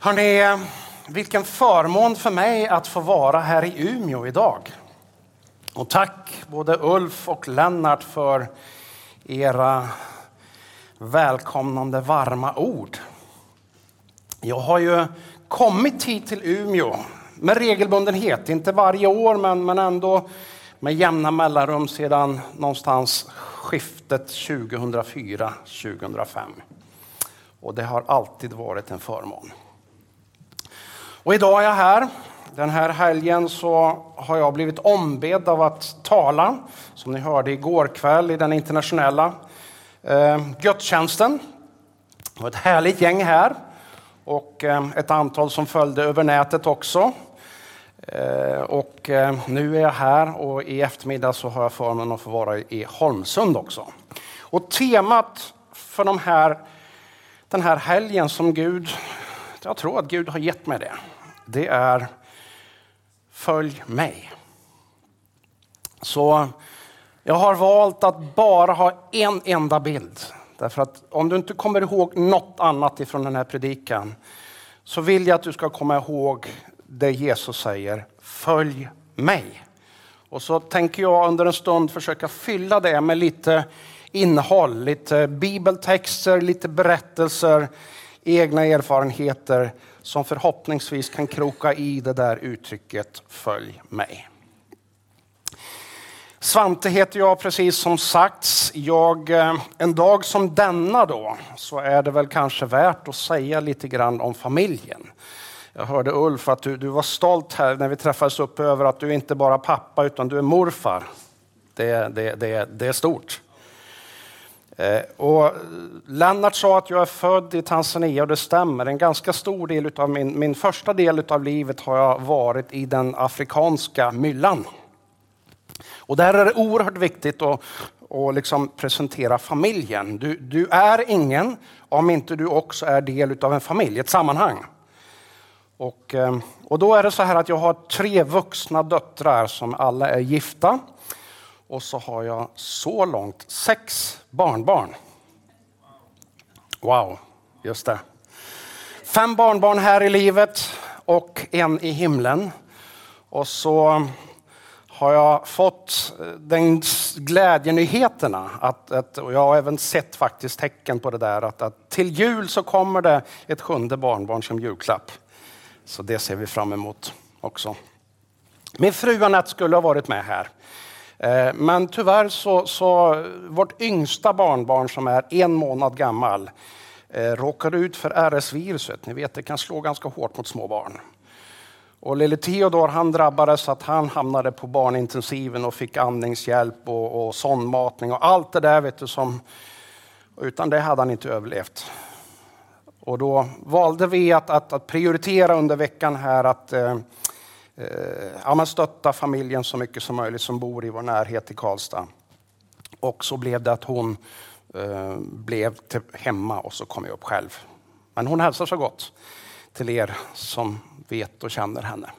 Hörrni, vilken förmån för mig att få vara här i Umeå idag. Och tack både Ulf och Lennart för era välkomnande varma ord. Jag har ju kommit hit till Umeå med regelbundenhet, inte varje år men, men ändå med jämna mellanrum sedan någonstans skiftet 2004-2005. Och det har alltid varit en förmån. Och idag är jag här. Den här helgen så har jag blivit ombedd av att tala, som ni hörde igår kväll i den internationella eh, gudstjänsten. Det var ett härligt gäng här och eh, ett antal som följde över nätet också. Eh, och eh, nu är jag här och i eftermiddag så har jag förmånen att få vara i Holmsund också. Och temat för de här, den här helgen som Gud, jag tror att Gud har gett mig det, det är Följ mig. Så jag har valt att bara ha en enda bild. Därför att om du inte kommer ihåg något annat ifrån den här predikan så vill jag att du ska komma ihåg det Jesus säger, följ mig. Och så tänker jag under en stund försöka fylla det med lite innehåll, lite bibeltexter, lite berättelser, egna erfarenheter som förhoppningsvis kan kroka i det där uttrycket följ mig. Svante heter jag precis som sagts. Jag, eh, en dag som denna då så är det väl kanske värt att säga lite grann om familjen. Jag hörde Ulf att du, du var stolt här när vi träffades upp över att du inte bara är pappa utan du är morfar. Det, det, det, det är stort. Eh, och Lennart sa att jag är född i Tanzania och det stämmer. En ganska stor del av min, min första del av livet har jag varit i den afrikanska myllan. Och där är det oerhört viktigt att, och liksom presentera familjen. Du, du, är ingen om inte du också är del av en familj, ett sammanhang. Och, eh, och då är det så här att jag har tre vuxna döttrar som alla är gifta. Och så har jag så långt sex barnbarn. Wow, just det. Fem barnbarn här i livet och en i himlen. Och så har jag fått eh, den glädjenyheterna, att, att, och jag har även sett faktiskt tecken på det där, att, att till jul så kommer det ett sjunde barnbarn som julklapp. Så det ser vi fram emot också. Min fru Anette skulle ha varit med här. Eh, men tyvärr så, så vårt yngsta barnbarn som är en månad gammal eh, råkade ut för RS-viruset. Ni vet, det kan slå ganska hårt mot små barn. Och lille Theodor han drabbades så att han hamnade på barnintensiven och fick andningshjälp och, och sondmatning och allt det där vet du som utan det hade han inte överlevt. Och då valde vi att, att, att prioritera under veckan här att eh, Eh, ja, ja, stötta familjen så mycket som möjligt som bor i vår närhet i Karlstad. Och så blev det att hon eh, blev hemma och så kom jag upp själv. Men hon hälsar så gott till er som vet och känner henne.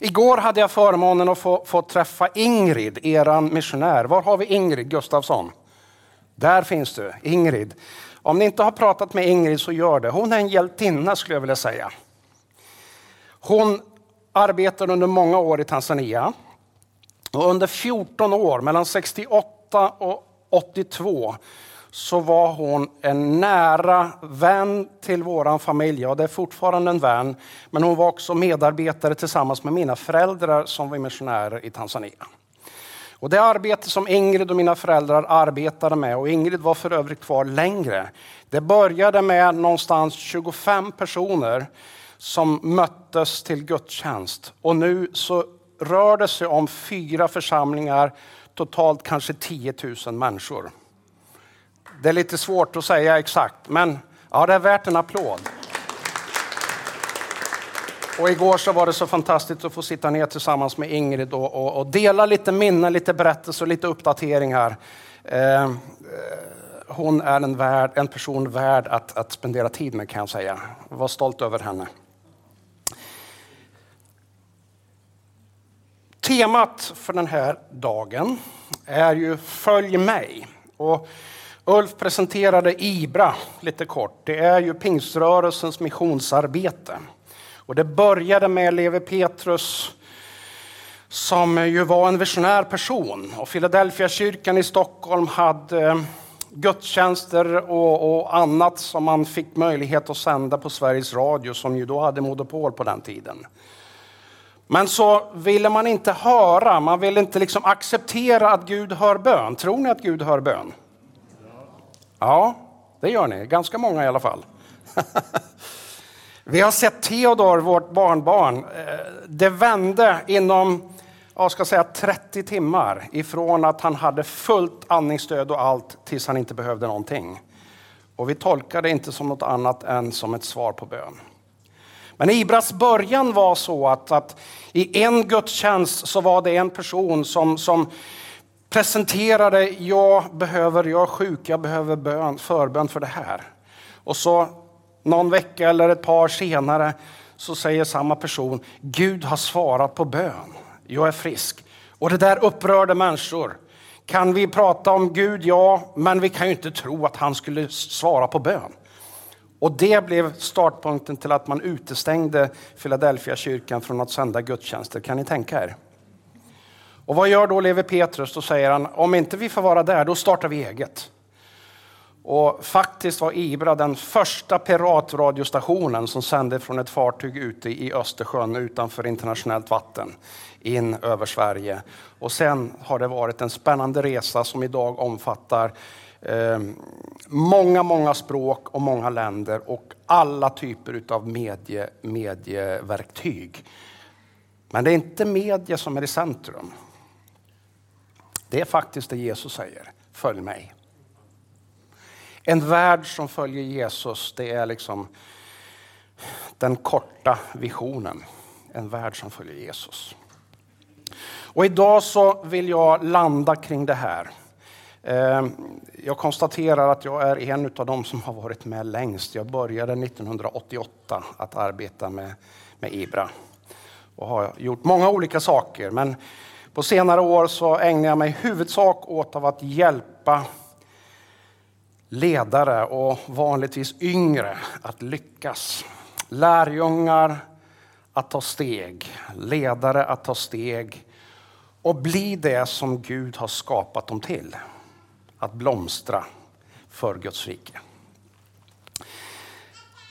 Igår hade jag förmånen att få, få träffa Ingrid, eran missionär. Var har vi Ingrid Gustafsson? Där finns du, Ingrid. Om ni inte har pratat med Ingrid så gör det. Hon är en hjältinna skulle jag vilja säga. Hon arbetade under många år i Tanzania. Och under 14 år, mellan 68 och 82, så var hon en nära vän till vår familj. Ja, det är fortfarande en vän, men hon var också medarbetare tillsammans med mina föräldrar som var missionärer i Tanzania. Och det arbete som Ingrid och mina föräldrar arbetade med, och Ingrid var för övrigt kvar längre, det började med någonstans 25 personer som möttes till gudstjänst. Och nu så rör det sig om fyra församlingar, totalt kanske 10 000 människor. Det är lite svårt att säga exakt, men ja, det är värt en applåd. Och igår så var det så fantastiskt att få sitta ner tillsammans med Ingrid och, och, och dela lite minnen, lite berättelser och lite uppdateringar. Eh, hon är en, värd, en person värd att, att spendera tid med kan jag säga. Var stolt över henne. Temat för den här dagen är ju Följ mig. Och Ulf presenterade IBRA lite kort. Det är ju pingströrelsens missionsarbete. Och det började med Levi Petrus som ju var en visionär person. Och Philadelphia kyrkan i Stockholm hade eh, gudstjänster och, och, annat som man fick möjlighet att sända på Sveriges Radio som ju då hade monopol på den tiden. Men så ville man inte höra, man ville inte liksom acceptera att Gud hör bön. Tror ni att Gud hör bön? Ja, det gör ni. Ganska många i alla fall. Vi har sett Theodor, vårt barnbarn. Eh, det vände inom jag ska säga 30 timmar ifrån att han hade fullt andningsstöd och allt tills han inte behövde någonting. Och vi tolkar det inte som något annat än som ett svar på bön. Men Ibras början var så att, att i en gudstjänst så var det en person som, som presenterade, jag behöver, jag är sjuk, jag behöver bön, förbön för det här. Och så någon vecka eller ett par senare så säger samma person, Gud har svarat på bön, jag är frisk. Och det där upprörde människor. Kan vi prata om Gud? Ja, men vi kan ju inte tro att han skulle svara på bön. Och det blev startpunkten till att man utestängde Philadelphia kyrkan från att sända gudstjänster. Kan ni tänka er? Och vad gör då Levi Petrus? Då säger han, om inte vi får vara där, då startar vi eget. Och faktiskt var Ibra den första piratradiostationen som sände från ett fartyg ute i Östersjön utanför internationellt vatten in över Sverige. Och sen har det varit en spännande resa som idag omfattar eh, många, många språk och många länder och alla typer av medie, medieverktyg. Men det är inte media som är i centrum. Det är faktiskt det Jesus säger. Följ mig. En värld som följer Jesus, det är liksom den korta visionen. En värld som följer Jesus. Och idag så vill jag landa kring det här. Ehm, jag konstaterar att jag är en av dem som har varit med längst. Jag började 1988 att arbeta med, med IBRA och har gjort många olika saker. Men på senare år så ägnar jag mig huvudsak åt av att hjälpa ledare och vanligtvis yngre att lyckas. Lärjungar att ta steg, ledare att ta steg och bli det som Gud har skapat dem till. Att blomstra för Guds rike.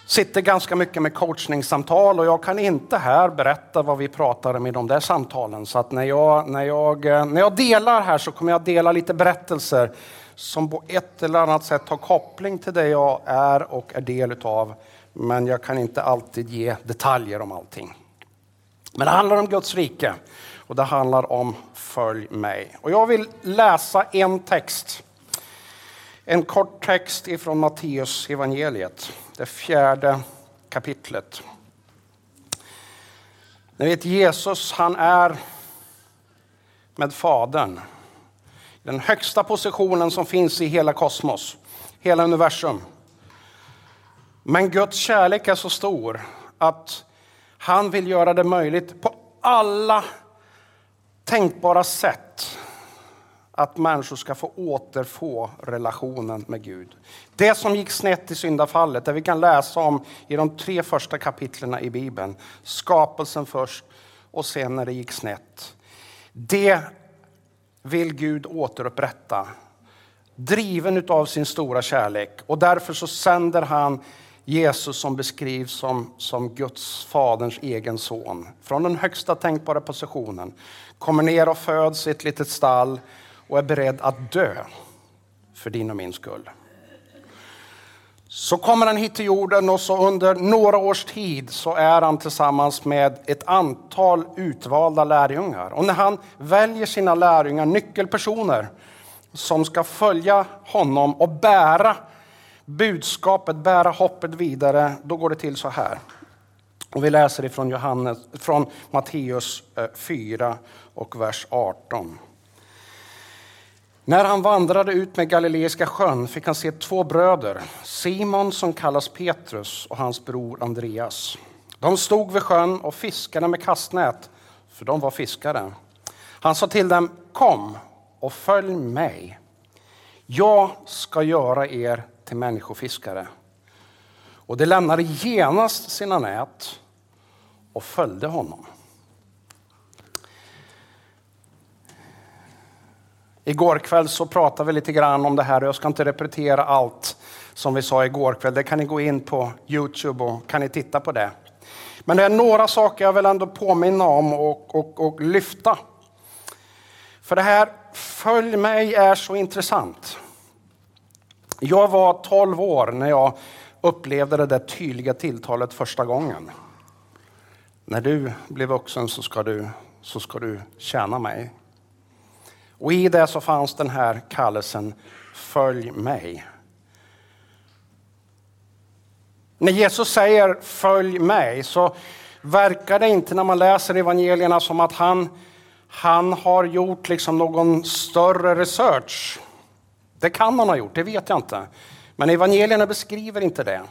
Sitter ganska mycket med coachningssamtal och jag kan inte här berätta vad vi pratade om i de där samtalen. Så att när jag, när jag, eh, när jag delar här så kommer jag dela lite berättelser som på ett eller annat sätt har koppling till det jag är och är del utav. Men jag kan inte alltid ge detaljer om allting. Men det handlar om Guds rike och det handlar om Följ mig. Och jag vill läsa en text. En kort text ifrån Matteus evangeliet, det fjärde kapitlet. Ni vet Jesus, han är med Fadern den högsta positionen som finns i hela kosmos, hela universum. Men Guds kärlek är så stor att han vill göra det möjligt på alla tänkbara sätt att människor ska få återfå relationen med Gud. Det som gick snett i syndafallet, det vi kan läsa om i de tre första kapitlen i Bibeln, skapelsen först och sen när det gick snett. Det vill Gud återupprätta. Driven av sin stora kärlek. Och därför så sänder han Jesus som beskrivs som, som Guds faderns egen son. Från den högsta tänkbara positionen. Kommer ner och föds i ett litet stall och är beredd att dö för din och min skull. Så kommer han hit till jorden och så under några års tid så är han tillsammans med ett antal utvalda lärjungar. Och när han väljer sina lärjungar, nyckelpersoner, som ska följa honom och bära budskapet, bära hoppet vidare, då går det till så här. Och vi läser ifrån Johannes, från Matteus eh, 4 och vers 18. När han vandrade ut med Galileiska sjön fick han se två bröder, Simon som kallas Petrus och hans bror Andreas. De stod vid sjön och fiskade med kastnät, för de var fiskare. Han sa till dem, kom och följ mig. Jag ska göra er till människofiskare. Och de lämnade genast sina nät och följde honom. Igår kväll så pratade vi lite grann om det här och jag ska inte repetera allt som vi sa igår kväll. Det kan ni gå in på Youtube och kan ni titta på det. Men det är några saker jag vill ändå påminna om och, och, och lyfta. För det här Följ mig är så intressant. Jag var 12 år när jag upplevde det där tydliga tilltalet första gången. När du blir vuxen så ska du, så ska du tjäna mig. Och i det så fanns den här kallelsen, följ mig. När Jesus säger följ mig så verkar det inte när man läser evangelierna som att han, han har gjort liksom någon större research. Det kan han ha gjort, det vet jag inte. Men evangelierna beskriver inte det.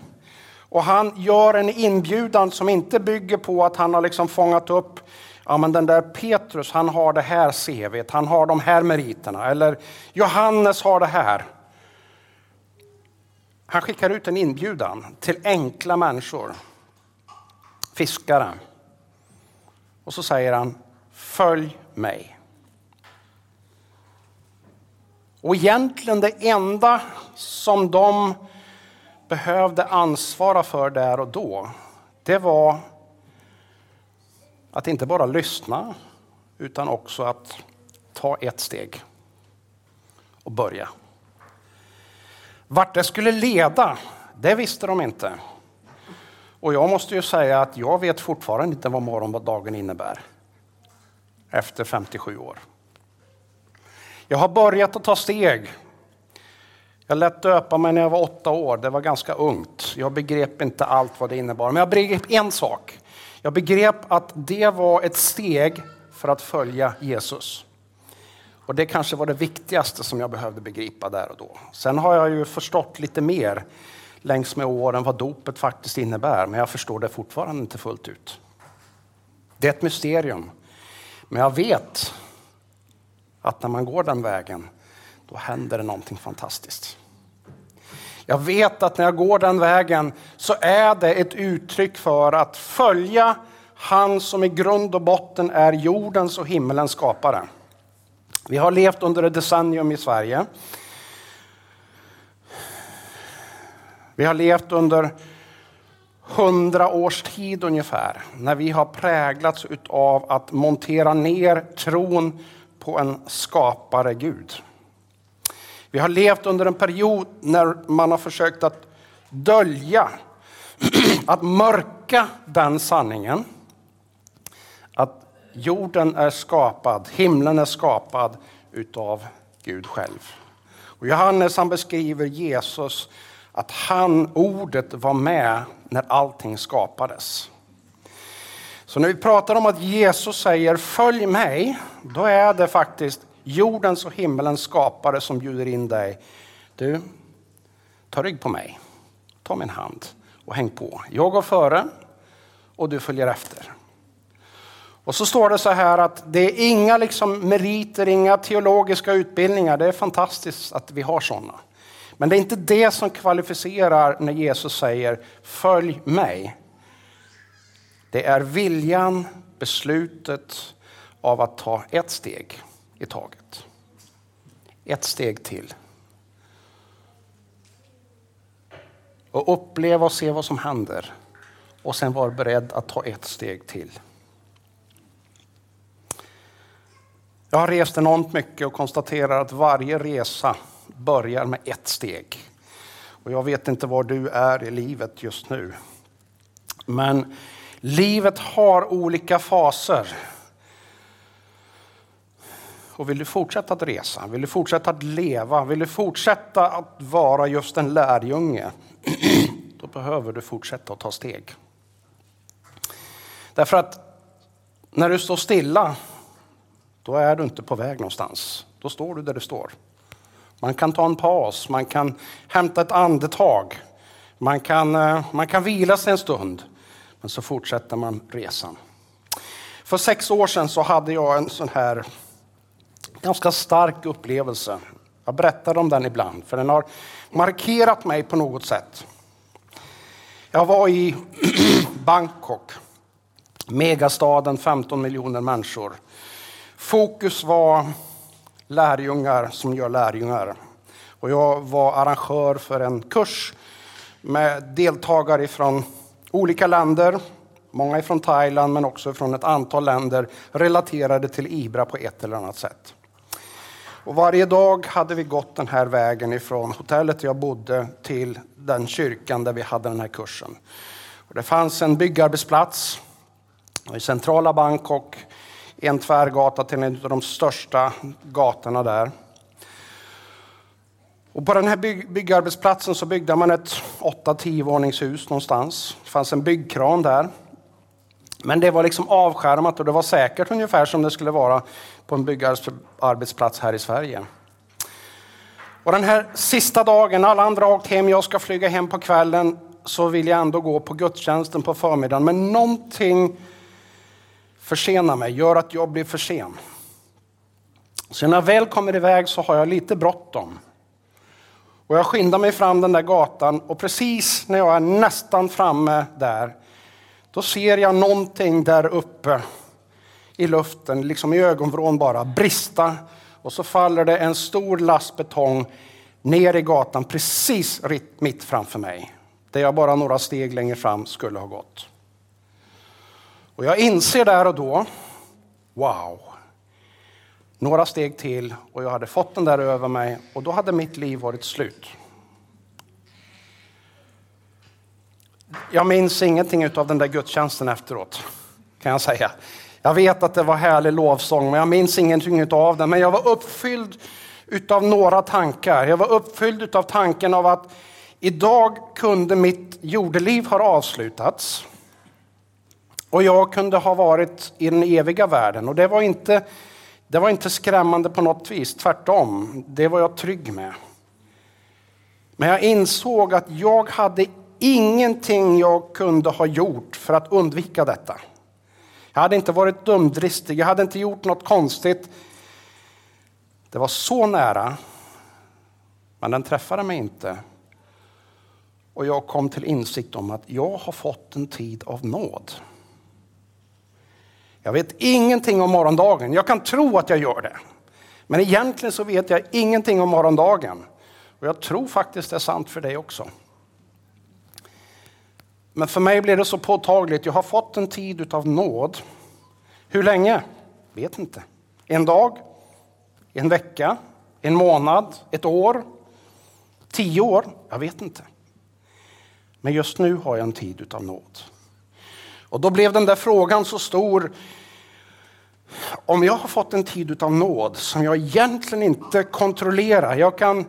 Och han gör en inbjudan som inte bygger på att han har liksom fångat upp ja, men den där Petrus, han har det här CVt, han har de här meriterna. Eller Johannes har det här. Han skickar ut en inbjudan till enkla människor, fiskare. Och så säger han, följ mig. Och egentligen det enda som de behövde ansvara för där och då, det var att inte bara lyssna utan också att ta ett steg och börja. Vart det skulle leda, det visste de inte. Och jag måste ju säga att jag vet fortfarande inte vad morgondagen innebär. Efter 57 år. Jag har börjat att ta steg. Jag lät döpa mig när jag var åtta år. Det var ganska ungt. Jag begrep inte allt vad det innebar. Men jag begrep en sak. Jag begrep att det var ett steg för att följa Jesus. Och det kanske var det viktigaste som jag behövde begripa där och då. Sen har jag ju förstått lite mer längs med åren vad dopet faktiskt innebär, men jag förstår det fortfarande inte fullt ut. Det är ett mysterium. Men jag vet att när man går den vägen, då händer det någonting fantastiskt. Jag vet att när jag går den vägen så är det ett uttryck för att följa han som i grund och botten är jordens och himmelens skapare. Vi har levt under ett decennium i Sverige. Vi har levt under hundra års tid ungefär, när vi har präglats av att montera ner tron på en skapare Gud. Vi har levt under en period när man har försökt att dölja, att mörka den sanningen. Att jorden är skapad, himlen är skapad utav Gud själv. Och Johannes han beskriver Jesus att han, ordet, var med när allting skapades. Så när vi pratar om att Jesus säger följ mig, då är det faktiskt jordens och himmelens skapare som bjuder in dig. Du, ta rygg på mig, ta min hand och häng på. Jag går före och du följer efter. Och så står det så här att det är inga liksom meriter, inga teologiska utbildningar. Det är fantastiskt att vi har sådana. Men det är inte det som kvalificerar när Jesus säger följ mig. Det är viljan, beslutet av att ta ett steg i taget. Ett steg till. Och uppleva och se vad som händer. Och sen var beredd att ta ett steg till. Jag har rest enormt mycket och konstaterar att varje resa börjar med ett steg. Och jag vet inte var du är i livet just nu. Men livet har olika faser. Och vill du fortsätta att resa, vill du fortsätta att leva, vill du fortsätta att vara just en lärjunge, då behöver du fortsätta att ta steg. Därför att när du står stilla, då är du inte på väg någonstans. Då står du där du står. Man kan ta en paus, man kan hämta ett andetag, man kan, eh, man kan vila sig en stund, men så fortsätter man resan. För sex år sedan så hade jag en sån här ganska stark upplevelse. Jag berättar om den ibland, för den har markerat mig på något sätt. Jag var i Bangkok, megastaden, 15 miljoner människor. Fokus var lärjungar som gör lärjungar. Och jag var arrangör för en kurs med deltagare från olika länder. Många från Thailand men också från ett antal länder relaterade till Ibra på ett eller annat sätt. Och varje dag hade vi gått den här vägen ifrån hotellet jag bodde till den kyrkan där vi hade den här kursen. Och det fanns en byggarbetsplats i centrala Bangkok, en tvärgata till en av de största gatorna där. Och på den här bygg byggarbetsplatsen så byggde man ett 8-10 våningshus någonstans. Det fanns en byggkran där. Men det var liksom avskärmat och det var säkert ungefär som det skulle vara på en byggarbetsplats här i Sverige. Och den här sista dagen, alla andra har åkt hem, jag ska flyga hem på kvällen, så vill jag ändå gå på gudstjänsten på förmiddagen. Men någonting försenar mig, gör att jag blir för sen. Så när jag väl kommer iväg så har jag lite bråttom. Och jag skyndar mig fram den där gatan och precis när jag är nästan framme där, då ser jag någonting där uppe i luften, liksom i ögonvrån bara, brista. Och så faller det en stor last betong ner i gatan precis mitt framför mig. Där jag bara några steg längre fram skulle ha gått. Och jag inser där och då, wow, några steg till och jag hade fått den där över mig och då hade mitt liv varit slut. Jag minns ingenting av den där gudstjänsten efteråt, kan jag säga. Jag vet att det var härlig lovsång, men jag minns ingenting av den. Men jag var uppfylld utav några tankar. Jag var uppfylld av tanken av att idag kunde mitt jordeliv ha avslutats. Och jag kunde ha varit i den eviga världen. Och det var inte, det var inte skrämmande på något vis, tvärtom. Det var jag trygg med. Men jag insåg att jag hade ingenting jag kunde ha gjort för att undvika detta. Jag hade inte varit dumdristig, jag hade inte gjort något konstigt. Det var så nära, men den träffade mig inte. Och jag kom till insikt om att jag har fått en tid av nåd. Jag vet ingenting om morgondagen. Jag kan tro att jag gör det. Men egentligen så vet jag ingenting om morgondagen. Och jag tror faktiskt det är sant för dig också. Men för mig blir det så påtagligt. Jag har fått en tid av nåd. Hur länge? Vet inte. En dag? En vecka? En månad? Ett år? Tio år? Jag vet inte. Men just nu har jag en tid av nåd. Och då blev den där frågan så stor. Om jag har fått en tid av nåd som jag egentligen inte kontrollerar. Jag kan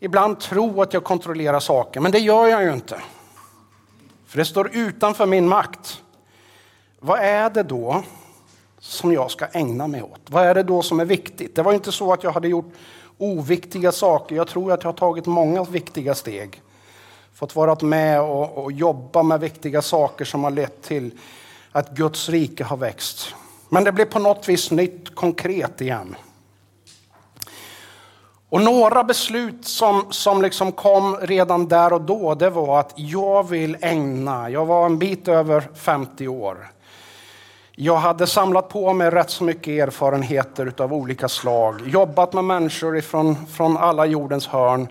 ibland tro att jag kontrollerar saker, men det gör jag ju inte. För det står utanför min makt. Vad är det då som jag ska ägna mig åt? Vad är det då som är viktigt? Det var inte så att jag hade gjort oviktiga saker. Jag tror att jag har tagit många viktiga steg. Fått vara med och, och jobba med viktiga saker som har lett till att Guds rike har växt. Men det blev på något vis nytt, konkret igen. Och några beslut som, som liksom kom redan där och då, det var att jag vill ägna, jag var en bit över 50 år. Jag hade samlat på mig rätt så mycket erfarenheter av olika slag, jobbat med människor ifrån, från alla jordens hörn.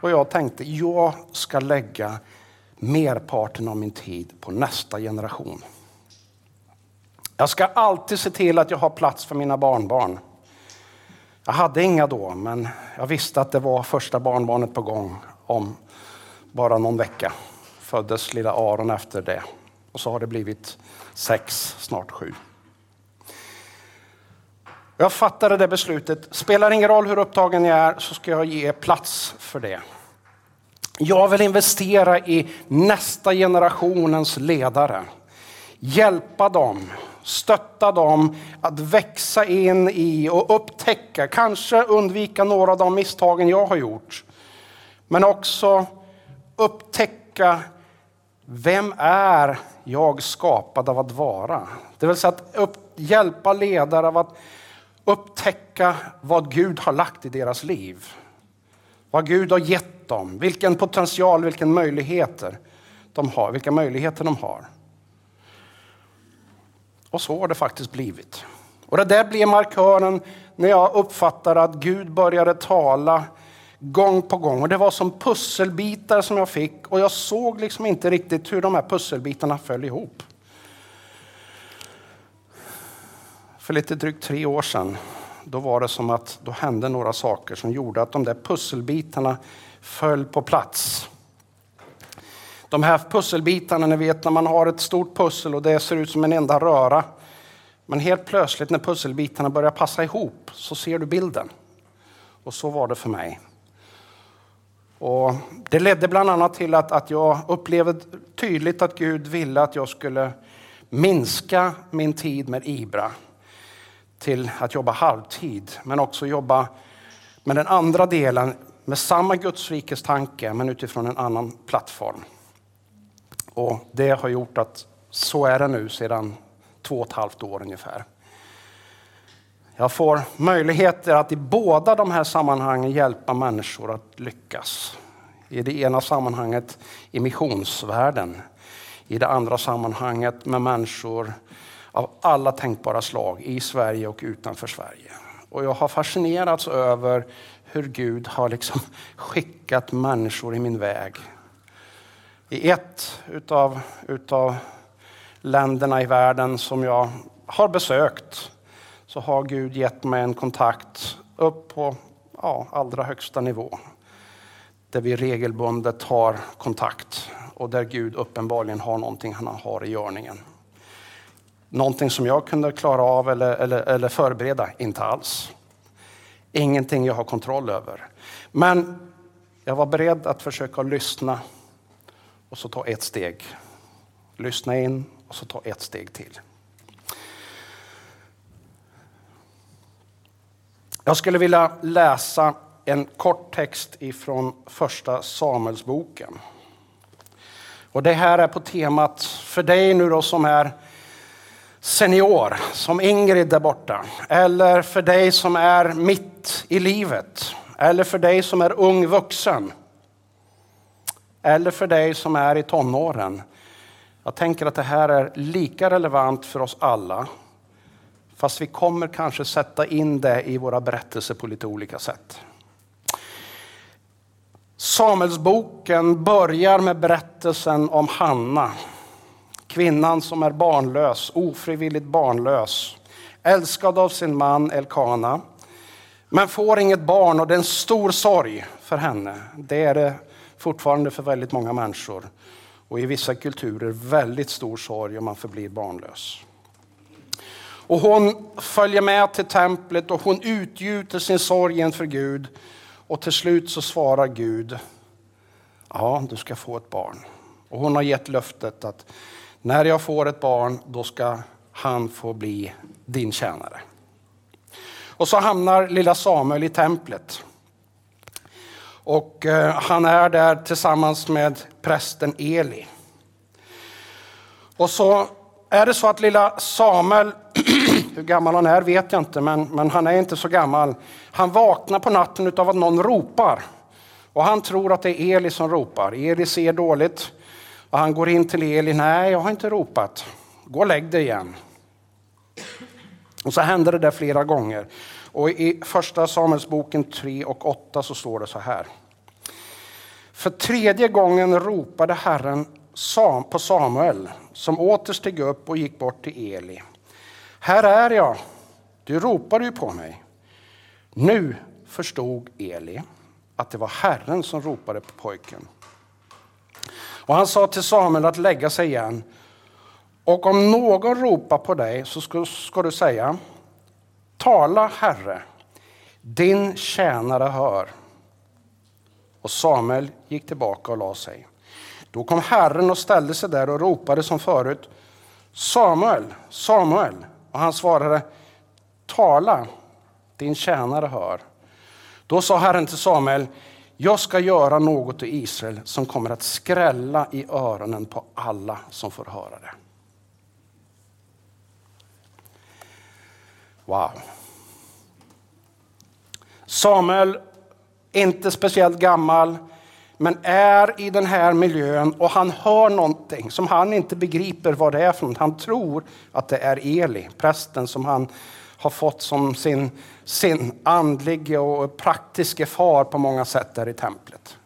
Och jag tänkte, jag ska lägga merparten av min tid på nästa generation. Jag ska alltid se till att jag har plats för mina barnbarn. Jag hade inga då, men jag visste att det var första barnbarnet på gång om bara någon vecka. Föddes lilla Aron efter det. Och så har det blivit sex, snart sju. Jag fattade det beslutet. Spelar ingen roll hur upptagen jag är så ska jag ge plats för det. Jag vill investera i nästa generationens ledare. Hjälpa dem, stötta dem att växa in i och upptäcka, kanske undvika några av de misstagen jag har gjort. Men också upptäcka vem är jag skapad av att vara? Det vill säga att upp, hjälpa ledare av att upptäcka vad Gud har lagt i deras liv. Vad Gud har gett dem, vilken potential, vilken möjligheter de har, vilka möjligheter de har. Och så har det faktiskt blivit. Och det där blev markören när jag uppfattade att Gud började tala gång på gång. Och det var som pusselbitar som jag fick och jag såg liksom inte riktigt hur de här pusselbitarna föll ihop. För lite drygt tre år sedan, då var det som att då hände några saker som gjorde att de där pusselbitarna föll på plats. De här pusselbitarna, ni vet när man har ett stort pussel och det ser ut som en enda röra. Men helt plötsligt när pusselbitarna börjar passa ihop så ser du bilden. Och så var det för mig. Och det ledde bland annat till att, att jag upplevde tydligt att Gud ville att jag skulle minska min tid med Ibra till att jobba halvtid, men också jobba med den andra delen med samma Gudsrikes tanke, men utifrån en annan plattform. Och det har gjort att så är det nu sedan två och ett halvt år ungefär. Jag får möjligheter att i båda de här sammanhangen hjälpa människor att lyckas. I det ena sammanhanget i missionsvärlden. I det andra sammanhanget med människor av alla tänkbara slag i Sverige och utanför Sverige. Och jag har fascinerats över hur Gud har liksom skickat människor i min väg. I ett utav, utav länderna i världen som jag har besökt så har Gud gett mig en kontakt upp på ja, allra högsta nivå. Där vi regelbundet har kontakt och där Gud uppenbarligen har någonting han har i görningen. Någonting som jag kunde klara av eller, eller, eller förbereda? Inte alls. Ingenting jag har kontroll över. Men jag var beredd att försöka lyssna och så ta ett steg. Lyssna in och så ta ett steg till. Jag skulle vilja läsa en kort text ifrån första Samuelsboken. Och det här är på temat för dig nu då som är senior, som Ingrid där borta. Eller för dig som är mitt i livet. Eller för dig som är ung vuxen. Eller för dig som är i tonåren. Jag tänker att det här är lika relevant för oss alla Fast vi kommer kanske sätta in det i våra berättelser på lite olika sätt. Samuelsboken börjar med berättelsen om Hanna. Kvinnan som är barnlös, ofrivilligt barnlös. Älskad av sin man Elkana. Men får inget barn och det är en stor sorg för henne. Det är det fortfarande för väldigt många människor. Och i vissa kulturer väldigt stor sorg om man förblir barnlös. Och hon följer med till templet och hon utgjuter sin sorg inför Gud. Och till slut så svarar Gud, ja du ska få ett barn. Och hon har gett löftet att när jag får ett barn då ska han få bli din tjänare. Och så hamnar lilla Samuel i templet. Och eh, han är där tillsammans med prästen Eli. Och så är det så att lilla Samuel, hur gammal han är vet jag inte, men, men han är inte så gammal. Han vaknar på natten av att någon ropar. Och han tror att det är Eli som ropar. Eli ser dåligt. Och han går in till Eli. Nej, jag har inte ropat. Gå och lägg dig igen. Och så händer det där flera gånger. Och i första Samuelsboken 3 och 8 så står det så här. För tredje gången ropade Herren på Samuel som åter steg upp och gick bort till Eli. Här är jag, du ropade ju på mig. Nu förstod Eli att det var Herren som ropade på pojken. Och han sa till Samuel att lägga sig igen. Och om någon ropar på dig så ska, ska du säga Tala Herre, din tjänare hör. och Samuel gick tillbaka och la sig. Då kom Herren och ställde sig där och ropade som förut. Samuel, Samuel. Och han svarade, tala, din tjänare hör. Då sa Herren till Samuel, jag ska göra något i Israel som kommer att skrälla i öronen på alla som får höra det. Wow. Samuel, inte speciellt gammal, men är i den här miljön och han hör någonting som han inte begriper vad det är för något. Han tror att det är Eli, prästen som han har fått som sin, sin andlige och praktiske far på många sätt där i templet.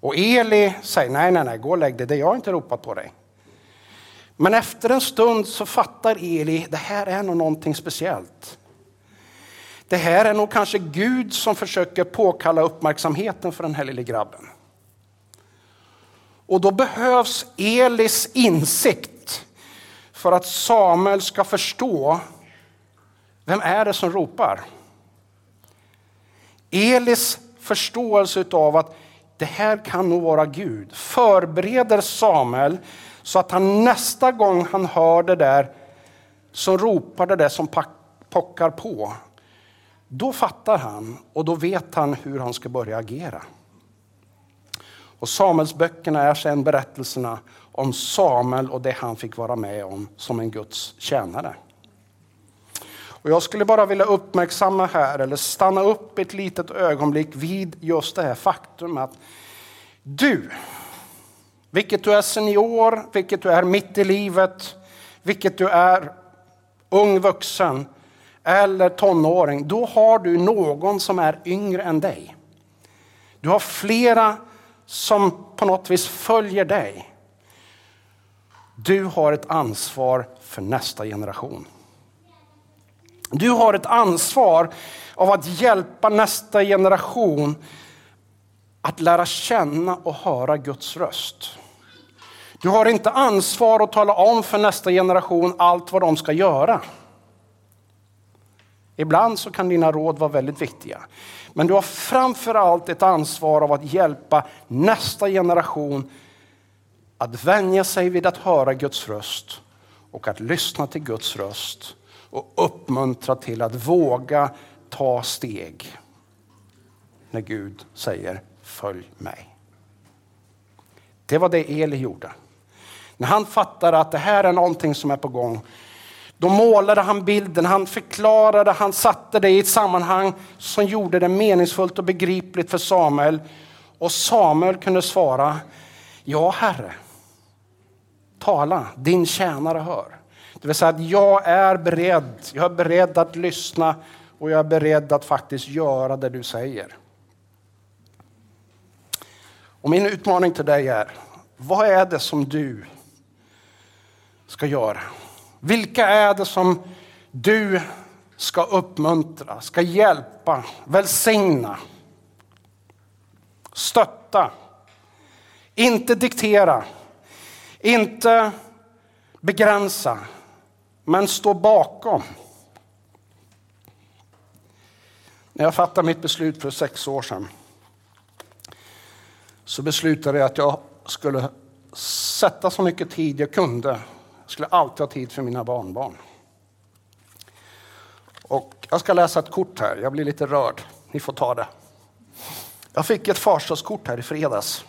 Och Eli säger nej, nej, nej, gå och lägg dig, det jag har inte ropat på dig. Men efter en stund så fattar Eli, det här är nog någonting speciellt. Det här är nog kanske Gud som försöker påkalla uppmärksamheten för den här lille grabben. Och då behövs Elis insikt för att Samuel ska förstå vem är det som ropar. Elis förståelse av att det här kan nog vara Gud förbereder Samuel så att han nästa gång han hör det där som ropar det där som pockar på då fattar han och då vet han hur han ska börja agera. Och Samuelsböckerna är sedan berättelserna om Samuel och det han fick vara med om som en Guds tjänare. Och jag skulle bara vilja uppmärksamma här, eller stanna upp ett litet ögonblick vid just det här faktum att du, vilket du är senior, vilket du är mitt i livet, vilket du är ung vuxen, eller tonåring, då har du någon som är yngre än dig. Du har flera som på något vis följer dig. Du har ett ansvar för nästa generation. Du har ett ansvar av att hjälpa nästa generation att lära känna och höra Guds röst. Du har inte ansvar att tala om för nästa generation allt vad de ska göra. Ibland så kan dina råd vara väldigt viktiga. Men du har framför allt ett ansvar av att hjälpa nästa generation att vänja sig vid att höra Guds röst och att lyssna till Guds röst och uppmuntra till att våga ta steg när Gud säger följ mig. Det var det Eli gjorde. När han fattade att det här är någonting som är på gång då målade han bilden, han förklarade, han satte det i ett sammanhang som gjorde det meningsfullt och begripligt för Samuel. Och Samuel kunde svara, ja herre, tala, din tjänare hör. Det vill säga att jag är beredd, jag är beredd att lyssna och jag är beredd att faktiskt göra det du säger. Och min utmaning till dig är, vad är det som du ska göra? Vilka är det som du ska uppmuntra, ska hjälpa, välsigna, stötta, inte diktera, inte begränsa, men stå bakom. När jag fattade mitt beslut för sex år sedan så beslutade jag att jag skulle sätta så mycket tid jag kunde skulle alltid ha tid för mina barnbarn. Och jag ska läsa ett kort här. Jag blir lite rörd. Ni får ta det. Jag fick ett farsdagskort här i fredags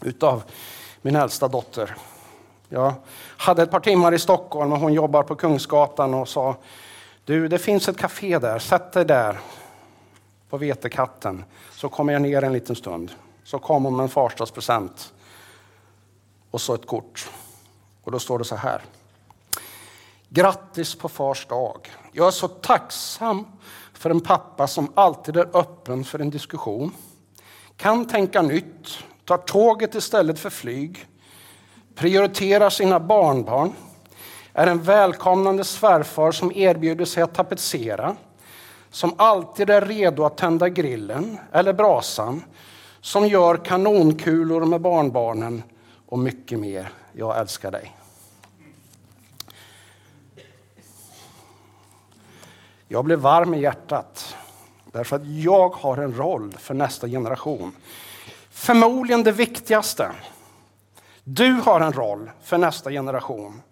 utav min äldsta dotter. Jag hade ett par timmar i Stockholm och hon jobbar på Kungsgatan och sa du, det finns ett café där, sätt dig där på Vetekatten så kommer jag ner en liten stund. Så kom hon med en farsdagspresent och så ett kort. Och då står det så här. Grattis på fars dag. Jag är så tacksam för en pappa som alltid är öppen för en diskussion. Kan tänka nytt, tar tåget istället för flyg. Prioriterar sina barnbarn. Är en välkomnande svärfar som erbjuder sig att tapetsera. Som alltid är redo att tända grillen eller brasan. Som gör kanonkulor med barnbarnen och mycket mer. Jag älskar dig. Jag blev varm i hjärtat. Därför att jag har en roll för nästa generation. Förmodligen det viktigaste. Du har en roll för nästa generation.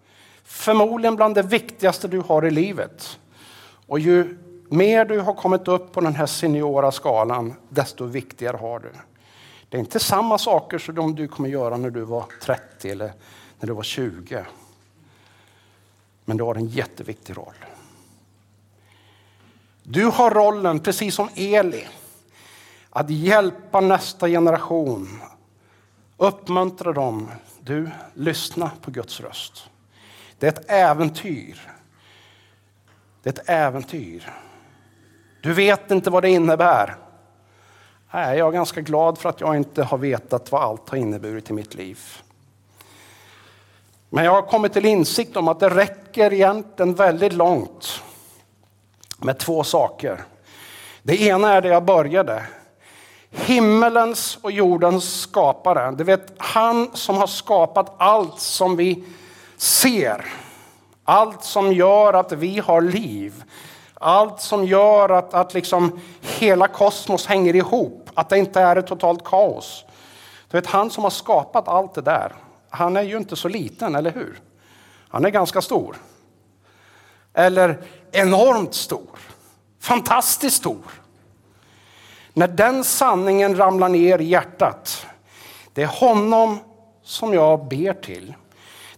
Förmodligen bland det viktigaste du har i livet. Och ju mer du har kommit upp på den här seniora skalan, desto viktigare har du. Det är inte samma saker som du kommer göra när du var 30 eller när du var 20. Men du har en jätteviktig roll. Du har rollen, precis som Eli, att hjälpa nästa generation. Uppmuntra dem. Du, lyssna på Guds röst. Det är ett äventyr. Det är ett äventyr. Du vet inte vad det innebär. Nej, jag är ganska glad för att jag inte har vetat vad allt har inneburit i mitt liv. Men jag har kommit till insikt om att det räcker egentligen väldigt långt med två saker. Det ena är det jag började. Himmelens och jordens skapare. Du vet, han som har skapat allt som vi ser. Allt som gör att vi har liv. Allt som gör att, att liksom hela kosmos hänger ihop. Att det inte är ett totalt kaos. Du vet, han som har skapat allt det där. Han är ju inte så liten, eller hur? Han är ganska stor. Eller enormt stor. Fantastiskt stor. När den sanningen ramlar ner i hjärtat, det är honom som jag ber till.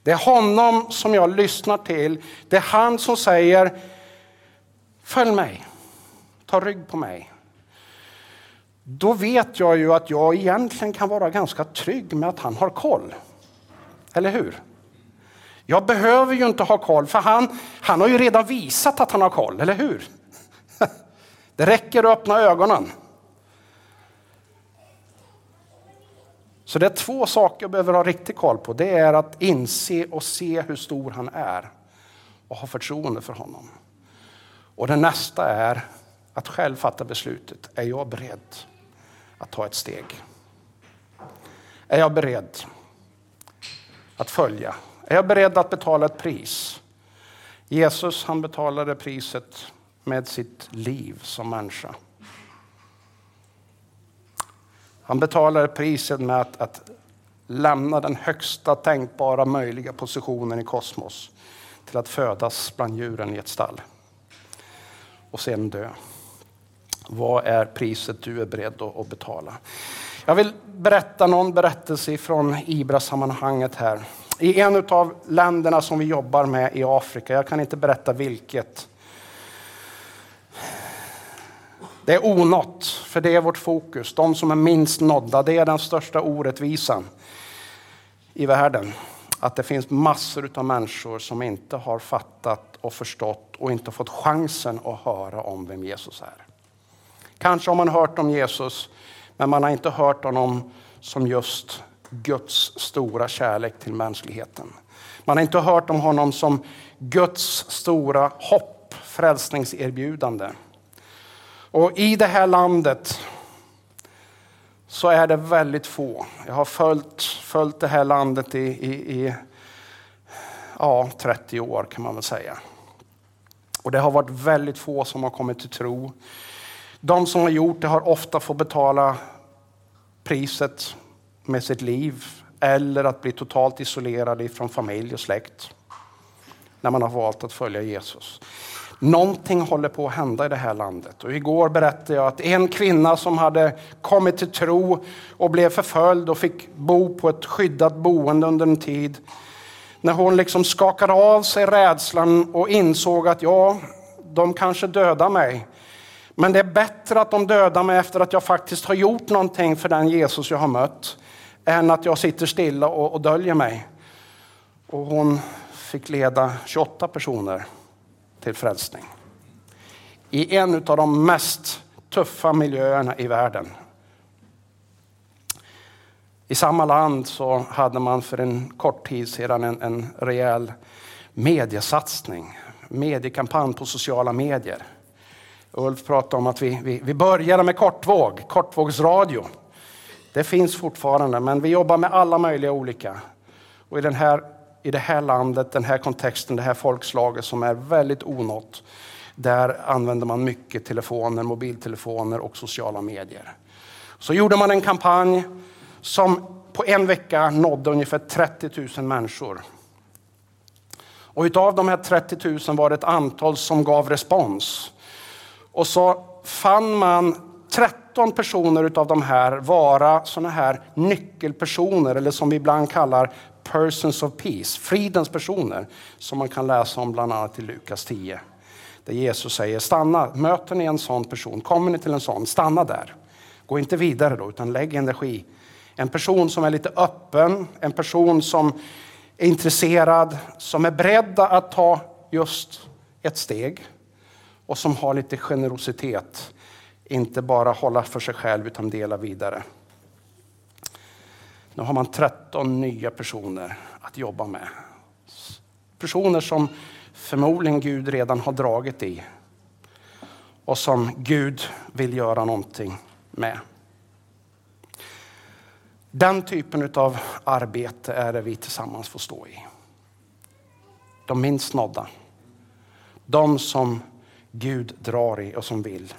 Det är honom som jag lyssnar till. Det är han som säger, följ mig, ta rygg på mig. Då vet jag ju att jag egentligen kan vara ganska trygg med att han har koll. Eller hur? Jag behöver ju inte ha koll, för han, han har ju redan visat att han har koll, eller hur? Det räcker att öppna ögonen. Så det är två saker jag behöver ha riktig koll på. Det är att inse och se hur stor han är och ha förtroende för honom. Och det nästa är att själv fatta beslutet. Är jag beredd att ta ett steg? Är jag beredd att följa? Är jag beredd att betala ett pris? Jesus han betalade priset med sitt liv som människa. Han betalade priset med att, att lämna den högsta tänkbara möjliga positionen i kosmos till att födas bland djuren i ett stall och sen dö. Vad är priset du är beredd att betala? Jag vill berätta någon berättelse från Ibra-sammanhanget här. I en av länderna som vi jobbar med i Afrika, jag kan inte berätta vilket, Det är onått, för det är vårt fokus. De som är minst nådda, det är den största orättvisan i världen. Att det finns massor av människor som inte har fattat och förstått och inte fått chansen att höra om vem Jesus är. Kanske har man hört om Jesus, men man har inte hört honom som just Guds stora kärlek till mänskligheten. Man har inte hört om honom som Guds stora hopp, frälsningserbjudande. Och i det här landet så är det väldigt få. Jag har följt, följt det här landet i, i, i ja, 30 år kan man väl säga. Och det har varit väldigt få som har kommit till tro. De som har gjort det har ofta fått betala priset med sitt liv eller att bli totalt isolerad från familj och släkt när man har valt att följa Jesus. Någonting håller på att hända i det här landet. Och igår berättade jag att en kvinna som hade kommit till tro och blev förföljd och fick bo på ett skyddat boende under en tid. När hon liksom skakade av sig rädslan och insåg att ja, de kanske dödar mig. Men det är bättre att de dödar mig efter att jag faktiskt har gjort någonting för den Jesus jag har mött. Än att jag sitter stilla och, och döljer mig. Och hon fick leda 28 personer till frälsning. I en av de mest tuffa miljöerna i världen. I samma land så hade man för en kort tid sedan en, en rejäl mediesatsning, mediekampanj på sociala medier. Ulf pratade om att vi, vi, vi började med kortvåg, kortvågsradio. Det finns fortfarande, men vi jobbar med alla möjliga olika. Och i den här i det här landet, den här kontexten, det här folkslaget som är väldigt onått. Där använder man mycket telefoner, mobiltelefoner och sociala medier. Så gjorde man en kampanj som på en vecka nådde ungefär 30 000 människor. Och utav de här 30 000 var det ett antal som gav respons. Och så fann man 13 personer utav de här vara sådana här nyckelpersoner, eller som vi ibland kallar persons of peace, fridens personer, som man kan läsa om bland annat i Lukas 10. Där Jesus säger, stanna, möter ni en sån person, kommer ni till en sån, stanna där. Gå inte vidare då, utan lägg energi. En person som är lite öppen, en person som är intresserad, som är beredd att ta just ett steg och som har lite generositet. Inte bara hålla för sig själv utan dela vidare. Nu har man 13 nya personer att jobba med. Personer som förmodligen Gud redan har dragit i och som Gud vill göra någonting med. Den typen av arbete är det vi tillsammans får stå i. De minst nådda. De som Gud drar i och som vill.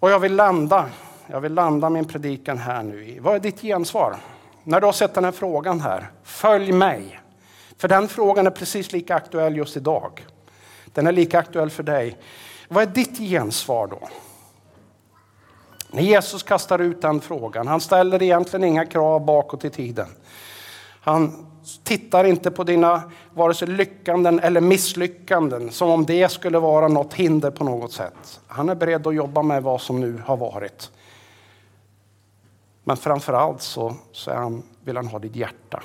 Och jag vill landa, jag vill landa min predikan här nu i, vad är ditt gensvar? När du har sett den här frågan här, följ mig. För den frågan är precis lika aktuell just idag. Den är lika aktuell för dig. Vad är ditt gensvar då? När Jesus kastar ut den frågan, han ställer egentligen inga krav bakåt i tiden. Han tittar inte på dina vare sig lyckanden eller misslyckanden som om det skulle vara något hinder på något sätt. Han är beredd att jobba med vad som nu har varit. Men framförallt så, så han, vill han ha ditt hjärta.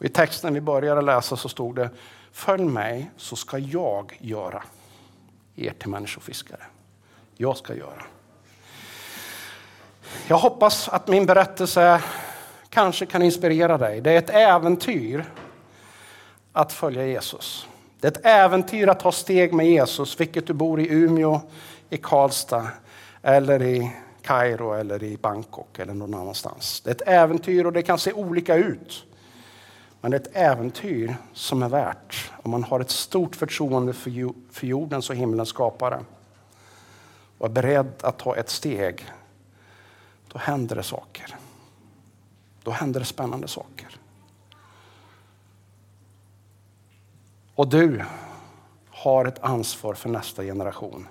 I texten vi började läsa så stod det Följ mig så ska jag göra er till människofiskare. Jag ska göra. Jag hoppas att min berättelse kanske kan inspirera dig. Det är ett äventyr att följa Jesus. Det är ett äventyr att ta steg med Jesus, vilket du bor i Umeå, i Karlstad eller i Kairo eller i Bangkok eller någon annanstans. Det är ett äventyr och det kan se olika ut. Men det är ett äventyr som är värt om man har ett stort förtroende för jordens och himlens skapare och är beredd att ta ett steg. Då händer det saker. Då händer det spännande saker. Och du har ett ansvar för nästa generation.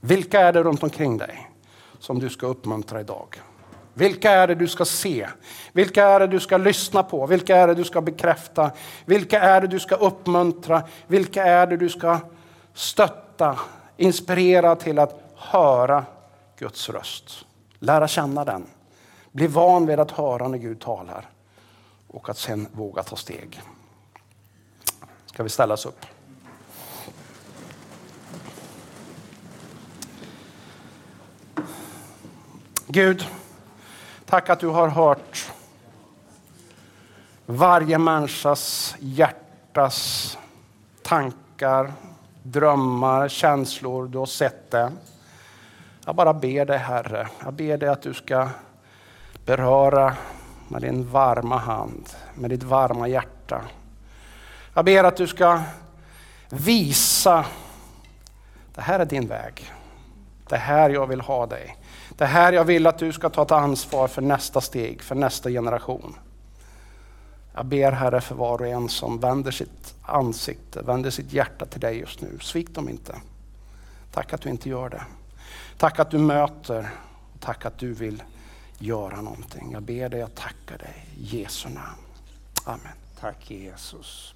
Vilka är det runt omkring dig som du ska uppmuntra idag? Vilka är det du ska se? Vilka är det du ska lyssna på? Vilka är det du ska bekräfta? Vilka är det du ska uppmuntra? Vilka är det du ska stötta, inspirera till att höra Guds röst? Lära känna den. Bli van vid att höra när Gud talar och att sen våga ta steg. Ska vi ställa oss upp? Gud, Tack att du har hört varje människas hjärtas tankar, drömmar, känslor. Du har sett det. Jag bara ber dig Herre, jag ber dig att du ska beröra med din varma hand, med ditt varma hjärta. Jag ber att du ska visa, det här är din väg. Det här jag vill ha dig. Det här jag vill att du ska ta ett ansvar för nästa steg, för nästa generation. Jag ber Herre för var och en som vänder sitt ansikte, vänder sitt hjärta till dig just nu. Svik dem inte. Tack att du inte gör det. Tack att du möter. Tack att du vill göra någonting. Jag ber dig, jag tackar dig. I Jesu namn. Amen. Tack Jesus.